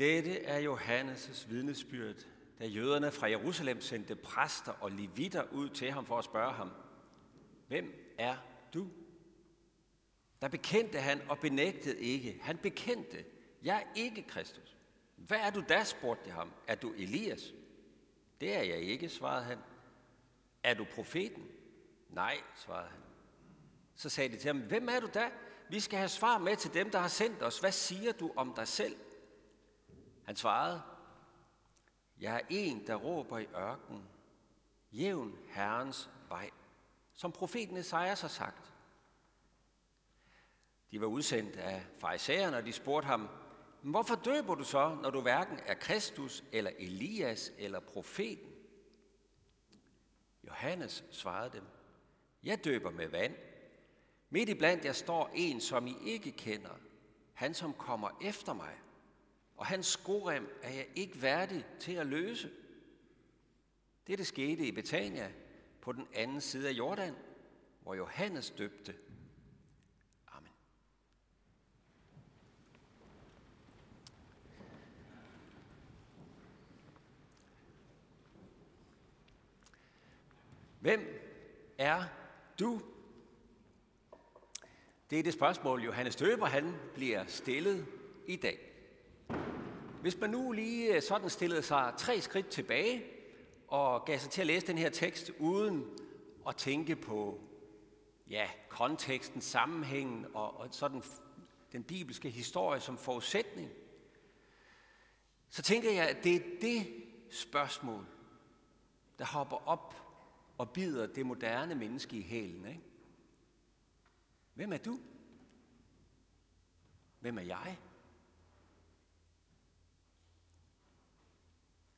Dette er Johannes' vidnesbyrd, da jøderne fra Jerusalem sendte præster og levitter ud til ham for at spørge ham, Hvem er du? Der bekendte han og benægtede ikke. Han bekendte, jeg er ikke Kristus. Hvad er du da, spurgte de ham. Er du Elias? Det er jeg ikke, svarede han. Er du profeten? Nej, svarede han. Så sagde de til ham, hvem er du da? Vi skal have svar med til dem, der har sendt os. Hvad siger du om dig selv? Han svarede, jeg er en, der råber i ørkenen. Jævn Herrens vej, som profeten Esajas har sagt. De var udsendt af farisæerne, og de spurgte ham, hvorfor døber du så, når du hverken er Kristus, eller Elias, eller profeten? Johannes svarede dem, jeg døber med vand. Midt i blandt jer står en, som I ikke kender, han som kommer efter mig, og hans skorem er jeg ikke værdig til at løse. Det, det skete i Betania på den anden side af Jordan, hvor Johannes døbte. Amen. Hvem er du? Det er det spørgsmål, Johannes Døber han bliver stillet i dag. Hvis man nu lige øh, sådan stillede sig tre skridt tilbage og gav sig til at læse den her tekst uden at tænke på ja, konteksten, sammenhængen og, og sådan den bibelske historie som forudsætning, så tænker jeg, at det er det spørgsmål, der hopper op og bider det moderne menneske i hælen. Ikke? Hvem er du? Hvem er jeg?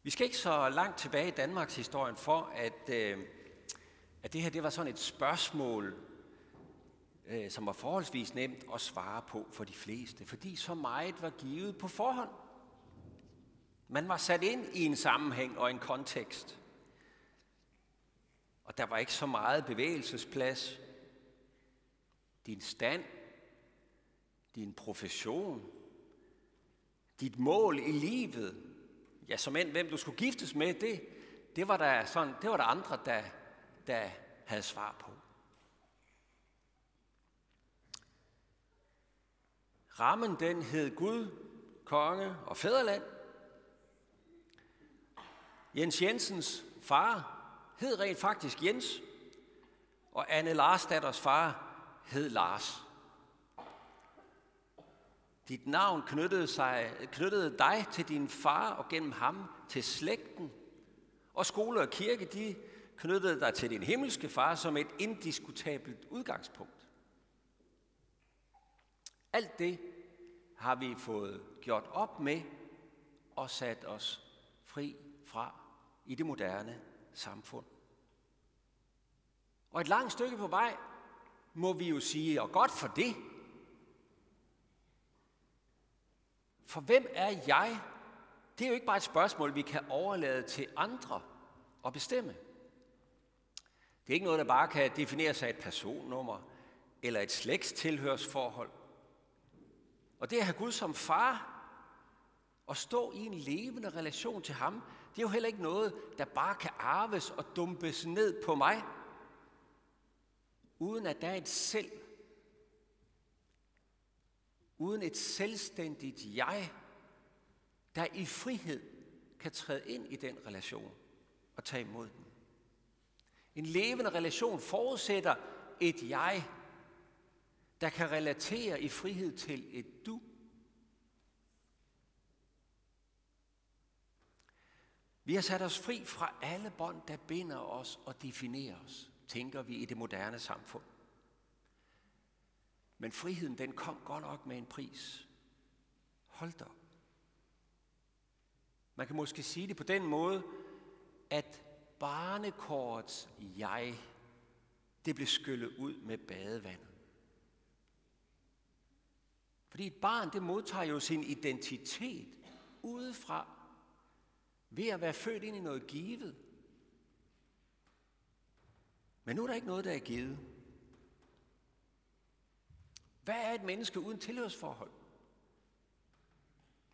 Vi skal ikke så langt tilbage i Danmarks historien for, at, øh, at det her det var sådan et spørgsmål, øh, som var forholdsvis nemt at svare på for de fleste, fordi så meget var givet på forhånd. Man var sat ind i en sammenhæng og en kontekst. Og der var ikke så meget bevægelsesplads. Din stand, din profession, dit mål i livet, ja, som end hvem du skulle giftes med, det, det, var, der sådan, det var der andre, der, der havde svar på. Rammen den hed Gud, konge og fædreland. Jens Jensens far hed rent faktisk Jens, og Anne Larsdatters far hed Lars. Dit navn knyttede, sig, knyttede dig til din far og gennem ham til slægten. Og skole og kirke, de knyttede dig til din himmelske far som et indiskutabelt udgangspunkt. Alt det har vi fået gjort op med og sat os fri fra i det moderne samfund. Og et langt stykke på vej må vi jo sige, og godt for det, For hvem er jeg? Det er jo ikke bare et spørgsmål, vi kan overlade til andre at bestemme. Det er ikke noget, der bare kan defineres af et personnummer eller et slægtstilhørsforhold. Og det at have Gud som far og stå i en levende relation til ham, det er jo heller ikke noget, der bare kan arves og dumpes ned på mig, uden at der er et selv, uden et selvstændigt jeg, der i frihed kan træde ind i den relation og tage imod den. En levende relation forudsætter et jeg, der kan relatere i frihed til et du. Vi har sat os fri fra alle bånd, der binder os og definerer os, tænker vi i det moderne samfund. Men friheden, den kom godt nok med en pris. Hold da Man kan måske sige det på den måde, at barnekorets jeg, det blev skyllet ud med badevandet. Fordi et barn, det modtager jo sin identitet udefra, ved at være født ind i noget givet. Men nu er der ikke noget, der er givet. Hvad er et menneske uden tilhørsforhold?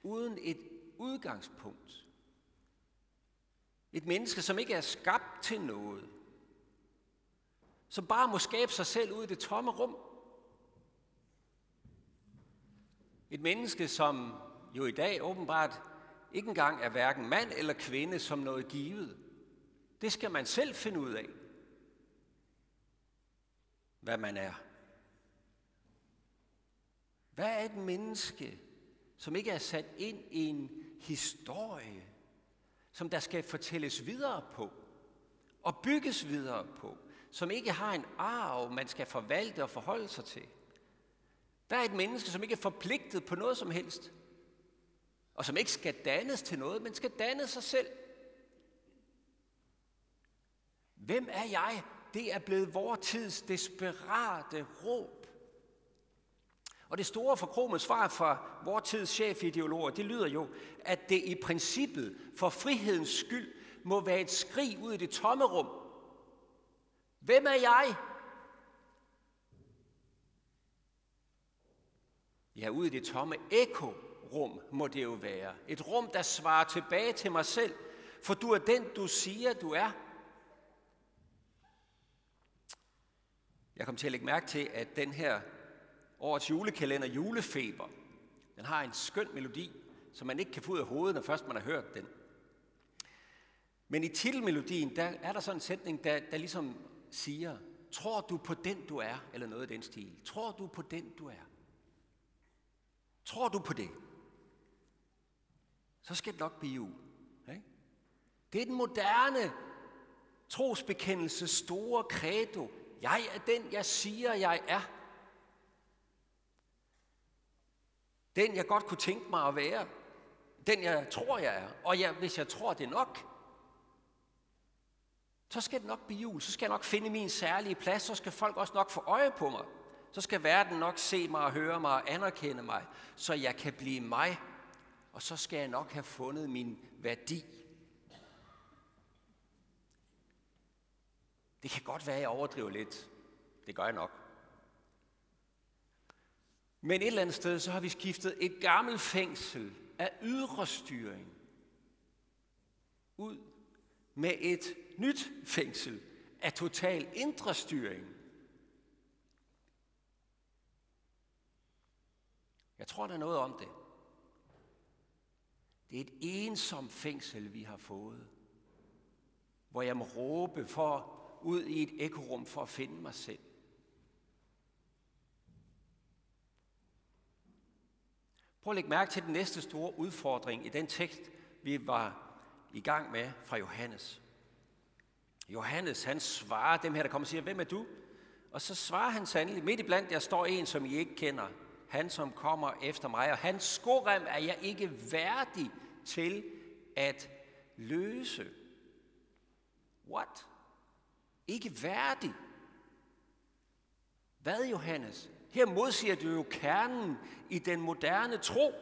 Uden et udgangspunkt. Et menneske, som ikke er skabt til noget. Som bare må skabe sig selv ud i det tomme rum. Et menneske, som jo i dag åbenbart ikke engang er hverken mand eller kvinde som noget givet. Det skal man selv finde ud af, hvad man er. Hvad er et menneske, som ikke er sat ind i en historie, som der skal fortælles videre på og bygges videre på, som ikke har en arv, man skal forvalte og forholde sig til? Hvad er et menneske, som ikke er forpligtet på noget som helst, og som ikke skal dannes til noget, men skal danne sig selv? Hvem er jeg? Det er blevet vor tids desperate råb. Og det store for svar fra vor tids chefideologer, det lyder jo, at det i princippet for frihedens skyld må være et skrig ud i det tomme rum. Hvem er jeg? Ja, ud i det tomme ekorum må det jo være. Et rum, der svarer tilbage til mig selv, for du er den, du siger, du er. Jeg kom til at lægge mærke til, at den her årets julekalender, Julefeber, den har en skøn melodi, som man ikke kan få ud af hovedet, når først man har hørt den. Men i titelmelodien, der er der sådan en sætning, der, der ligesom siger, tror du på den, du er, eller noget af den stil. Tror du på den, du er? Tror du på det? Så skal det nok blive jul. Ikke? Det er den moderne trosbekendelse store credo. Jeg er den, jeg siger, jeg er. Den, jeg godt kunne tænke mig at være. Den, jeg tror, jeg er. Og jeg, hvis jeg tror, det er nok, så skal det nok blive jul. Så skal jeg nok finde min særlige plads. Så skal folk også nok få øje på mig. Så skal verden nok se mig og høre mig og anerkende mig, så jeg kan blive mig. Og så skal jeg nok have fundet min værdi. Det kan godt være, at jeg overdriver lidt. Det gør jeg nok. Men et eller andet sted, så har vi skiftet et gammelt fængsel af ydre styring ud med et nyt fængsel af total indre styring. Jeg tror, der er noget om det. Det er et ensomt fængsel, vi har fået, hvor jeg må råbe for ud i et ekorum for at finde mig selv. Prøv at lægge mærke til den næste store udfordring i den tekst, vi var i gang med fra Johannes. Johannes, han svarer dem her, der kommer og siger, hvem er du? Og så svarer han sandelig, midt i blandt jer står en, som I ikke kender. Han, som kommer efter mig, og hans skorem er jeg ikke værdig til at løse. What? Ikke værdig? Hvad, Johannes? Her modsiger du jo kernen i den moderne tro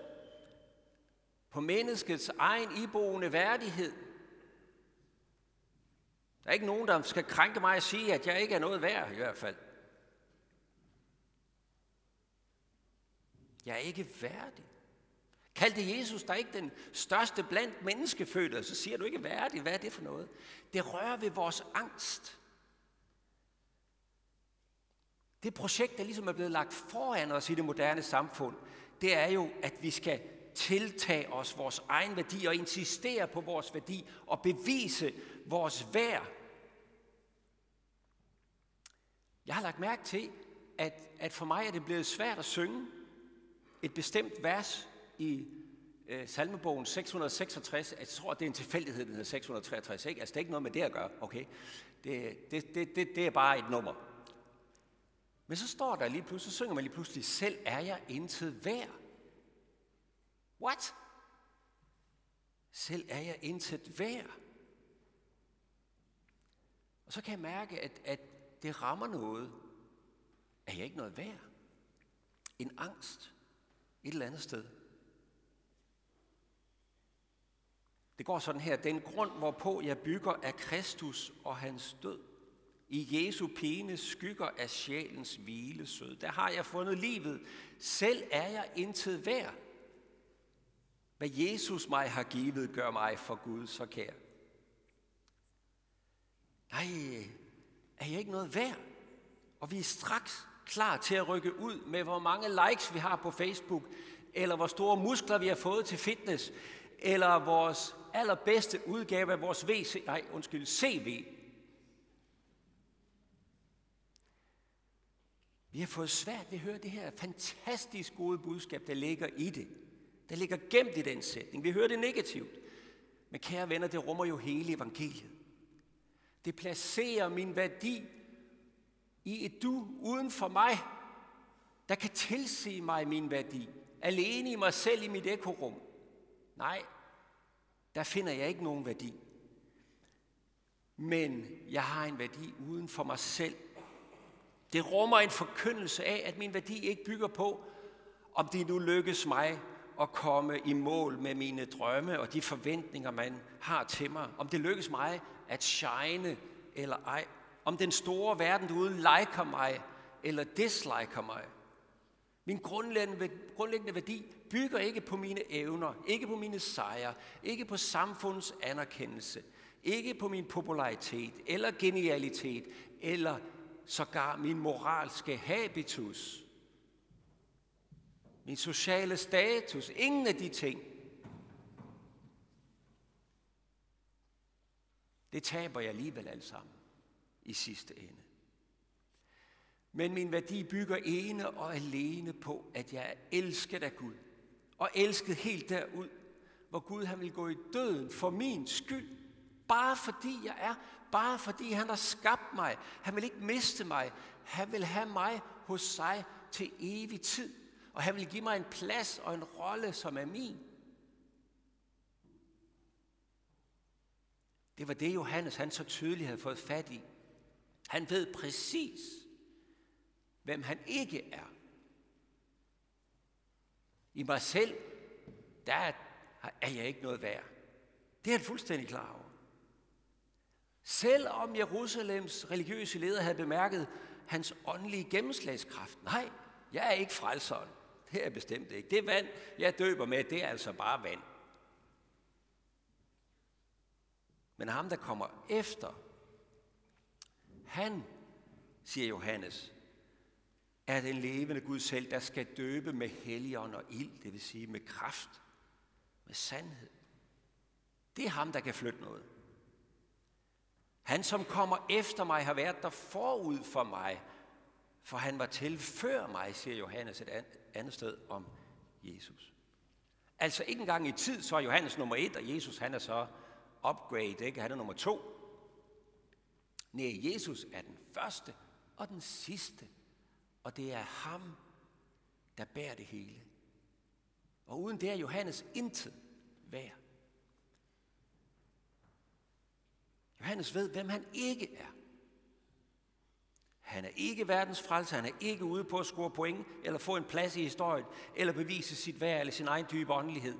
på menneskets egen iboende værdighed. Der er ikke nogen, der skal krænke mig og sige, at jeg ikke er noget værd i hvert fald. Jeg er ikke værdig. Kaldte Jesus dig ikke den største blandt menneskefødte, så siger du ikke værdig. Hvad er det for noget? Det rører ved vores angst. Det projekt, der ligesom er blevet lagt foran os i det moderne samfund, det er jo, at vi skal tiltage os vores egen værdi og insistere på vores værdi og bevise vores værd. Jeg har lagt mærke til, at, at for mig er det blevet svært at synge et bestemt vers i øh, salmebogen 666. Jeg tror, det er en tilfældighed, den hedder 663. Ikke? Altså, det er ikke noget med det at gøre. Okay? Det, det, det, det, det er bare et nummer. Men så står der lige pludselig, så synger man lige pludselig, selv er jeg intet værd. What? Selv er jeg intet værd. Og så kan jeg mærke, at, at det rammer noget. Er jeg ikke noget værd? En angst et eller andet sted. Det går sådan her. Den grund, hvorpå jeg bygger, er Kristus og hans død. I Jesu pine skygger af sjælens hvilesød. Der har jeg fundet livet. Selv er jeg intet værd. Hvad Jesus mig har givet, gør mig for Gud så kær. Nej, er jeg ikke noget værd? Og vi er straks klar til at rykke ud med, hvor mange likes vi har på Facebook, eller hvor store muskler vi har fået til fitness, eller vores allerbedste udgave af vores VC, nej, undskyld, CV. Vi har fået svært ved at høre det her fantastisk gode budskab, der ligger i det. Der ligger gemt i den sætning. Vi hører det negativt. Men kære venner, det rummer jo hele evangeliet. Det placerer min værdi i et du uden for mig, der kan tilse mig min værdi. Alene i mig selv i mit ekorum. Nej, der finder jeg ikke nogen værdi. Men jeg har en værdi uden for mig selv. Det rummer en forkyndelse af, at min værdi ikke bygger på, om det nu lykkes mig at komme i mål med mine drømme og de forventninger, man har til mig. Om det lykkes mig at shine eller ej. Om den store verden derude liker mig eller disliker mig. Min grundlæggende, grundlæggende værdi bygger ikke på mine evner, ikke på mine sejre, ikke på samfundets anerkendelse, ikke på min popularitet eller genialitet, eller sågar min moralske habitus, min sociale status, ingen af de ting. Det taber jeg alligevel alt sammen i sidste ende. Men min værdi bygger ene og alene på, at jeg er elsket af Gud. Og elsket helt derud, hvor Gud han vil gå i døden for min skyld. Bare fordi jeg er. Bare fordi han har skabt mig. Han vil ikke miste mig. Han vil have mig hos sig til evig tid. Og han vil give mig en plads og en rolle, som er min. Det var det, Johannes han så tydeligt havde fået fat i. Han ved præcis, hvem han ikke er. I mig selv, der er jeg ikke noget værd. Det er han fuldstændig klar over. Selvom Jerusalems religiøse leder havde bemærket hans åndelige gennemslagskraft. Nej, jeg er ikke frelseren. Det er jeg bestemt ikke. Det vand, jeg døber med, det er altså bare vand. Men ham, der kommer efter, han, siger Johannes, er den levende Gud selv, der skal døbe med helligånd og ild, det vil sige med kraft, med sandhed. Det er ham, der kan flytte noget. Han, som kommer efter mig, har været der forud for mig, for han var til før mig, siger Johannes et andet sted om Jesus. Altså ikke engang i tid, så er Johannes nummer et, og Jesus han er så upgrade, ikke? han er nummer to. Nej, Jesus er den første og den sidste og det er ham, der bærer det hele. Og uden det er Johannes intet værd. Johannes ved, hvem han ikke er. Han er ikke verdens frelse, han er ikke ude på at score point, eller få en plads i historien, eller bevise sit værd eller sin egen dybe åndelighed.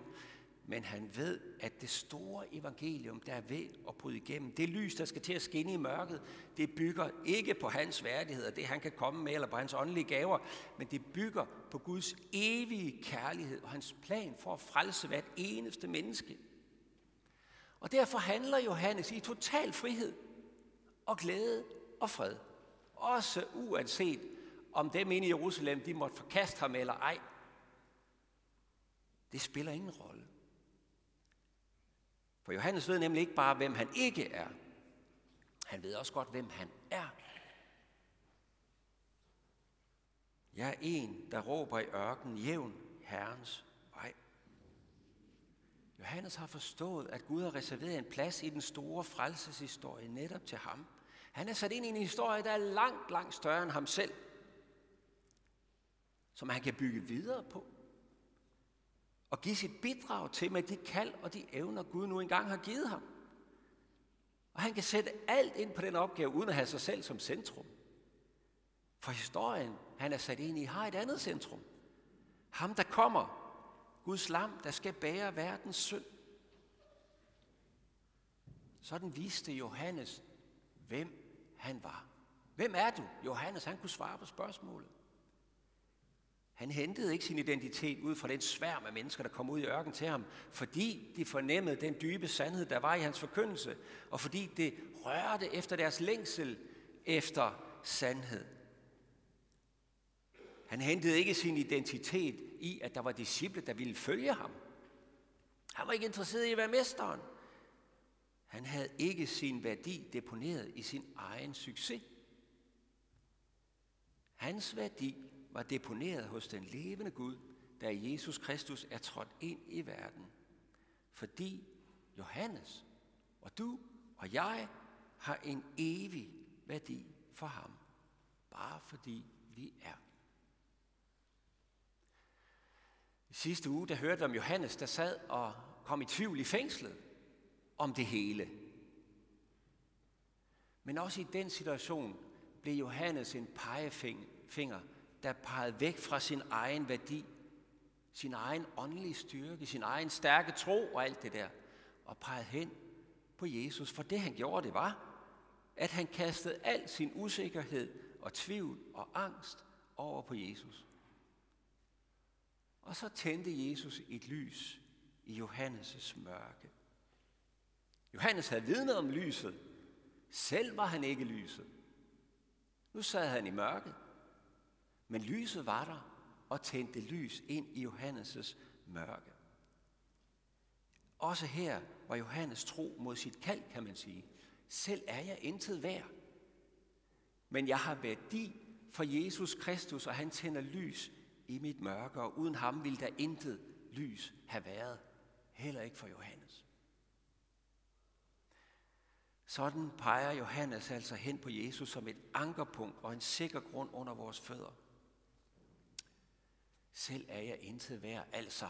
Men han ved, at det store evangelium, der er ved at bryde igennem, det lys, der skal til at skinne i mørket, det bygger ikke på hans værdighed og det, han kan komme med, eller på hans åndelige gaver, men det bygger på Guds evige kærlighed og hans plan for at frelse hvert eneste menneske. Og derfor handler Johannes i total frihed og glæde og fred. Også uanset om dem inde i Jerusalem, de måtte forkaste ham eller ej. Det spiller ingen rolle. For Johannes ved nemlig ikke bare, hvem han ikke er. Han ved også godt, hvem han er. Jeg er en, der råber i ørkenen, jævn Herrens. Johannes har forstået, at Gud har reserveret en plads i den store frelseshistorie netop til ham. Han er sat ind i en historie, der er langt, langt større end ham selv, som han kan bygge videre på og give sit bidrag til med de kald og de evner, Gud nu engang har givet ham. Og han kan sætte alt ind på den opgave, uden at have sig selv som centrum. For historien, han er sat ind i, har et andet centrum. Ham, der kommer. Guds lam, der skal bære verdens synd. Sådan viste Johannes, hvem han var. Hvem er du? Johannes, han kunne svare på spørgsmålet. Han hentede ikke sin identitet ud fra den sværm af mennesker, der kom ud i ørken til ham, fordi de fornemmede den dybe sandhed, der var i hans forkyndelse, og fordi det rørte efter deres længsel efter sandhed. Han hentede ikke sin identitet i, at der var disciple, der ville følge ham. Han var ikke interesseret i at være mesteren. Han havde ikke sin værdi deponeret i sin egen succes. Hans værdi var deponeret hos den levende Gud, da Jesus Kristus er trådt ind i verden. Fordi Johannes og du og jeg har en evig værdi for ham. Bare fordi vi er. I sidste uge, der hørte vi om Johannes, der sad og kom i tvivl i fængslet om det hele. Men også i den situation blev Johannes en pegefinger, der pegede væk fra sin egen værdi, sin egen åndelige styrke, sin egen stærke tro og alt det der, og pegede hen på Jesus. For det han gjorde, det var, at han kastede al sin usikkerhed og tvivl og angst over på Jesus. Og så tændte Jesus et lys i Johannes' mørke. Johannes havde vidnet om lyset. Selv var han ikke lyset. Nu sad han i mørket. Men lyset var der og tændte lys ind i Johannes' mørke. Også her var Johannes tro mod sit kald, kan man sige. Selv er jeg intet værd. Men jeg har værdi for Jesus Kristus, og han tænder lys i mit mørke, og uden ham ville der intet lys have været. Heller ikke for Johannes. Sådan peger Johannes altså hen på Jesus som et ankerpunkt og en sikker grund under vores fødder. Selv er jeg intet værd, altså.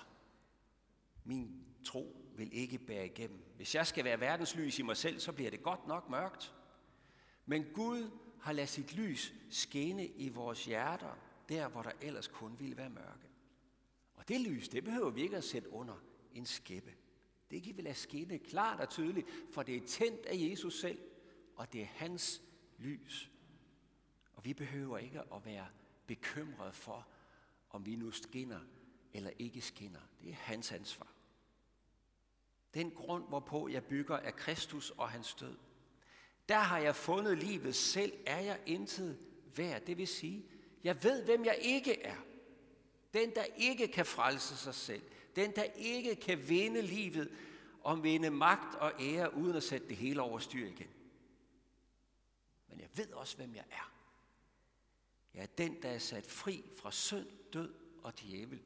Min tro vil ikke bære igennem. Hvis jeg skal være verdenslys i mig selv, så bliver det godt nok mørkt. Men Gud har ladet sit lys skene i vores hjerter, der hvor der ellers kun ville være mørke. Og det lys, det behøver vi ikke at sætte under en skæppe. Det kan vi lade skinne klart og tydeligt, for det er tændt af Jesus selv, og det er hans lys. Og vi behøver ikke at være bekymrede for, om vi nu skinner eller ikke skinner. Det er hans ansvar. Den grund, hvorpå jeg bygger, er Kristus og hans død. Der har jeg fundet livet selv, er jeg intet værd. Det vil sige, jeg ved, hvem jeg ikke er. Den, der ikke kan frelse sig selv. Den, der ikke kan vinde livet og vinde magt og ære, uden at sætte det hele over styr igen. Men jeg ved også, hvem jeg er. Jeg er den, der er sat fri fra synd, død og djævel.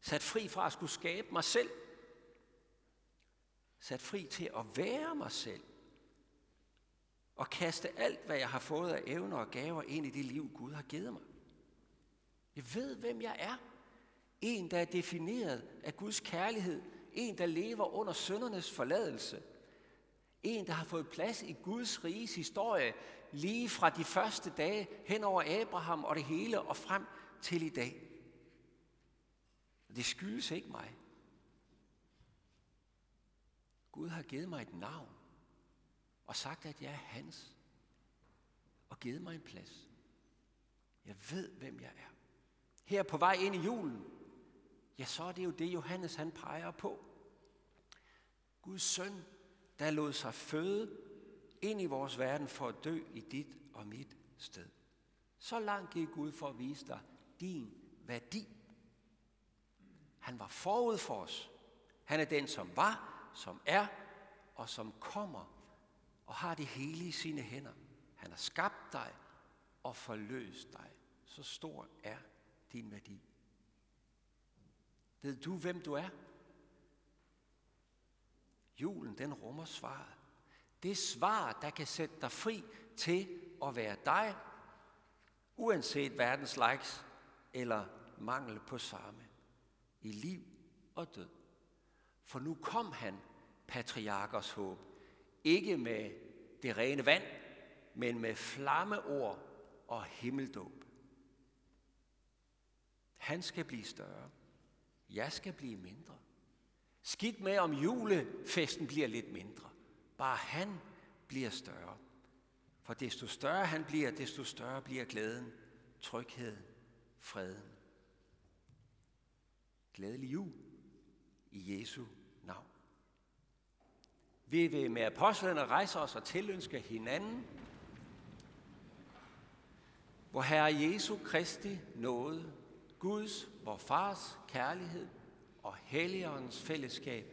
Sat fri fra at skulle skabe mig selv. Sat fri til at være mig selv. Og kaste alt, hvad jeg har fået af evner og gaver ind i det liv, Gud har givet mig. Jeg ved, hvem jeg er. En, der er defineret af Guds kærlighed. En, der lever under søndernes forladelse. En, der har fået plads i Guds riges historie, lige fra de første dage hen over Abraham og det hele og frem til i dag. Det skyldes ikke mig. Gud har givet mig et navn og sagt, at jeg er hans. Og givet mig en plads. Jeg ved, hvem jeg er. Her på vej ind i julen, ja, så er det jo det, Johannes han peger på. Guds søn, der lod sig føde ind i vores verden for at dø i dit og mit sted. Så langt gik Gud for at vise dig din værdi. Han var forud for os. Han er den, som var, som er og som kommer og har det hele i sine hænder. Han har skabt dig og forløst dig. Så stor er din værdi. Ved du, hvem du er? Julen, den rummer svaret. Det svar, der kan sætte dig fri til at være dig, uanset verdens likes eller mangel på samme, i liv og død. For nu kom han, patriarkers håb, ikke med det rene vand, men med flammeord og himmeldåb. Han skal blive større. Jeg skal blive mindre. Skidt med, om julefesten bliver lidt mindre. Bare han bliver større. For desto større han bliver, desto større bliver glæden, trygheden, freden glædelig jul i Jesu. Vi vil med apostlene rejse os og tilønske hinanden, hvor Herre Jesu Kristi nåde, Guds, vor Fars kærlighed og Helligåndens fællesskab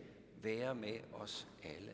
være med os alle.